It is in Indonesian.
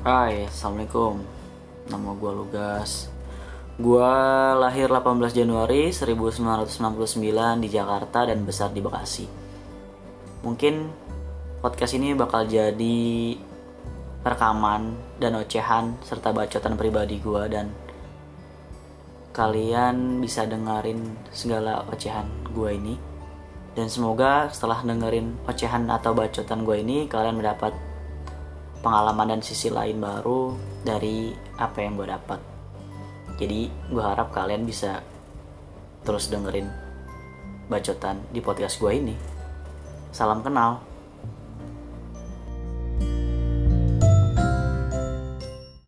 Hai, Assalamualaikum. Nama gue Lugas. Gue lahir 18 Januari 1999 di Jakarta dan besar di Bekasi. Mungkin podcast ini bakal jadi rekaman dan ocehan serta bacotan pribadi gue dan kalian bisa dengerin segala ocehan gue ini. Dan semoga setelah dengerin ocehan atau bacotan gue ini kalian mendapat pengalaman dan sisi lain baru dari apa yang gue dapat. Jadi gue harap kalian bisa terus dengerin bacotan di podcast gue ini. Salam kenal